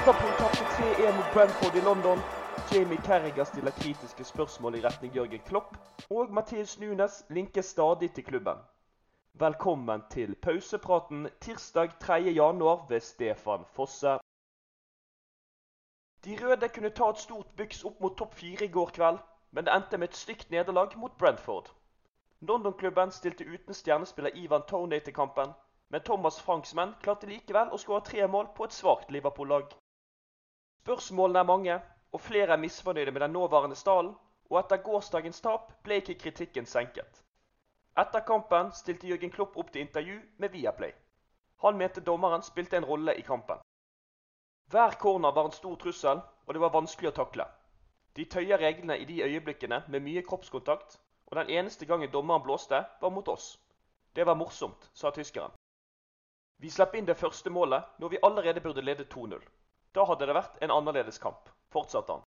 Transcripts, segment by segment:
Liverpool tapte 3-1 mot Brentford i London. Jamie Carragher stiller kritiske spørsmål i retning Jørgen Klopp. Og Mathias Nunes linker stadig til klubben. Velkommen til pausepraten tirsdag 3. januar ved Stefan Fosse. De røde kunne ta et stort byks opp mot topp fire i går kveld, men det endte med et stygt nederlag mot Brentford. London-klubben stilte uten stjernespiller Ivan Tony til kampen, men Thomas Franks menn klarte likevel å skåre tre mål på et svakt Liverpool-lag. Spørsmålene er mange, og flere er misfornøyde med den nåværende stallen, og etter gårsdagens tap ble ikke kritikken senket. Etter kampen stilte Jørgen Klopp opp til intervju med Viaplay. Han mente dommeren spilte en rolle i kampen. Hver corner var en stor trussel, og det var vanskelig å takle. De tøyer reglene i de øyeblikkene med mye kroppskontakt, og den eneste gangen dommeren blåste, var mot oss. Det var morsomt, sa tyskeren. Vi slapp inn det første målet når vi allerede burde lede 2-0. Da hadde det vært en annerledes kamp, fortsatte han.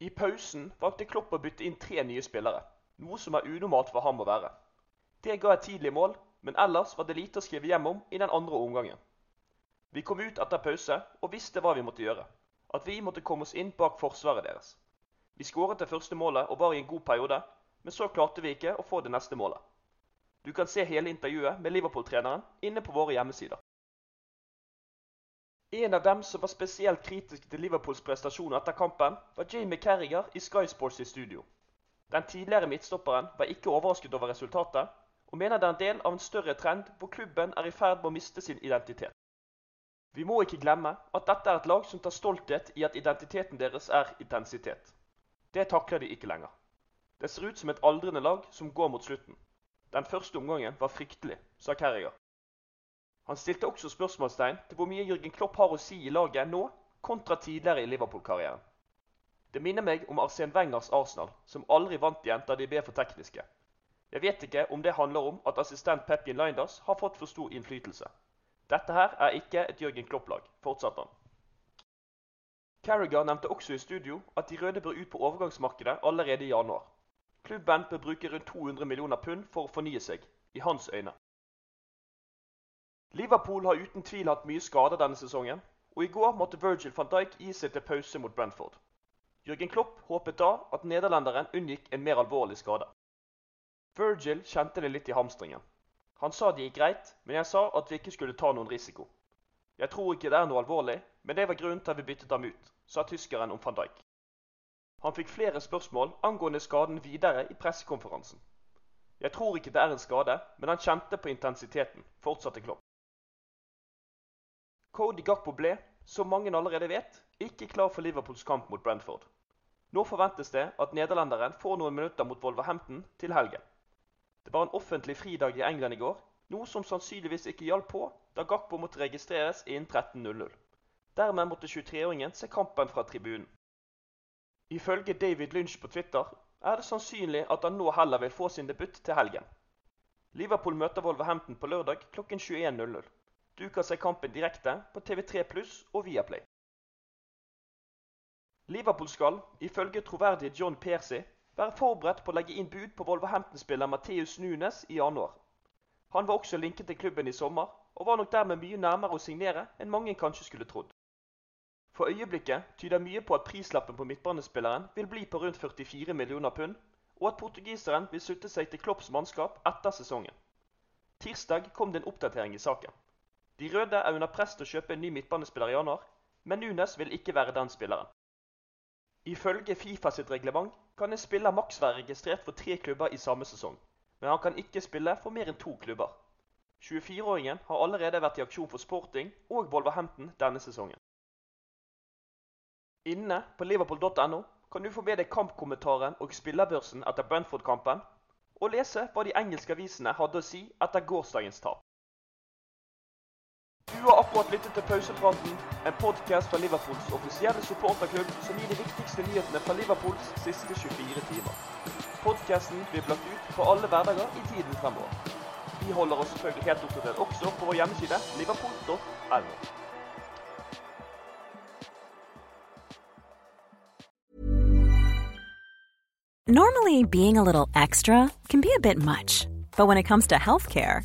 I pausen valgte Klopp å bytte inn tre nye spillere, noe som er unormalt for ham å være. Det ga et tidlig mål, men ellers var det lite å skrive hjem om i den andre omgangen. Vi kom ut etter pause og visste hva vi måtte gjøre. At vi måtte komme oss inn bak forsvaret deres. Vi skåret det første målet og var i en god periode, men så klarte vi ikke å få det neste målet. Du kan se hele intervjuet med Liverpool-treneren inne på våre hjemmesider. En av dem som var spesielt kritisk til Liverpools prestasjoner etter kampen, var Jamie Carriger i Sky Sports i studio. Den tidligere midtstopperen var ikke overrasket over resultatet, og mener det er en del av en større trend hvor klubben er i ferd med å miste sin identitet. Vi må ikke glemme at dette er et lag som tar stolthet i at identiteten deres er intensitet. Det takler de ikke lenger. Det ser ut som et aldrende lag som går mot slutten. Den første omgangen var fryktelig, sa Carriger. Han stilte også spørsmålstegn til hvor mye Jørgen Klopp har å si i laget nå, kontra tidligere i Liverpool-karrieren. Det minner meg om Arsen Wengers Arsenal, som aldri vant igjen da de ble for tekniske. Jeg vet ikke om det handler om at assistent Pepin Linders har fått for stor innflytelse. Dette her er ikke et Jørgen Klopp-lag, fortsatte han. Carriger nevnte også i studio at de røde bør ut på overgangsmarkedet allerede i januar. Klubben bør bruke rundt 200 millioner pund for å fornye seg, i hans øyne. Liverpool har uten tvil hatt mye skader denne sesongen, og i går måtte Virgil van Dijk gi seg til pause mot Brentford. Jørgen Klopp håpet da at nederlenderen unngikk en mer alvorlig skade. Virgil kjente det litt i hamstringen. Han sa det gikk greit, men jeg sa at vi ikke skulle ta noen risiko. Jeg tror ikke det er noe alvorlig, men det var grunnen til at vi byttet ham ut, sa tyskeren om van Dijk. Han fikk flere spørsmål angående skaden videre i pressekonferansen. Jeg tror ikke det er en skade, men han kjente på intensiteten, fortsatte Klopp. Cody Gakpo ble, som mange allerede vet, ikke klar for Liverpools kamp mot Brentford. Nå forventes det at nederlenderen får noen minutter mot Wolverhampton til helgen. Det var en offentlig fridag i England i går, noe som sannsynligvis ikke hjalp på da Gakpo måtte registreres innen 13.00. Dermed måtte 23-åringen se kampen fra tribunen. Ifølge David Lynch på Twitter er det sannsynlig at han nå heller vil få sin debut til helgen. Liverpool møter Wolverhampton på lørdag klokken 21.00. Du kan se kampen direkte på TV3 Pluss og Viaplay. Liverpool skal, ifølge troverdige John Percy, være forberedt på å legge inn bud på Wolverhampton-spiller Matheus Nunes i januar. Han var også linket til klubben i sommer, og var nok dermed mye nærmere å signere enn mange kanskje skulle trodd. For øyeblikket tyder mye på at prislappen på midtbanespilleren vil bli på rundt 44 millioner pund, og at portugiseren vil slutte seg til Klopps mannskap etter sesongen. Tirsdag kom det en oppdatering i saken. De røde er under press til å kjøpe en ny midtbanespiller i januar, men Nunes vil ikke være den spilleren. Ifølge Fifa sitt reglement kan en spiller maks være registrert for tre klubber i samme sesong, men han kan ikke spille for mer enn to klubber. 24-åringen har allerede vært i aksjon for Sporting og Wolverhampton denne sesongen. Inne på liverpool.no kan du få med deg kampkommentaren og spillerbørsen etter Brentford-kampen, og lese hva de engelske avisene hadde å si etter gårsdagens tap. Du har akkurat lyttet til Pausepraten, en podkast fra Liverpools offisielle supporterklubb som gir de viktigste nyhetene fra Liverpools siste 24 timer. Podkasten blir lagt ut på alle hverdager i tiden fremover. Vi holder oss selvfølgelig helt oppdatert også på vår hjemmeside liverpool.no. Normally, being a little extra can be a bit much, but when it comes to healthcare.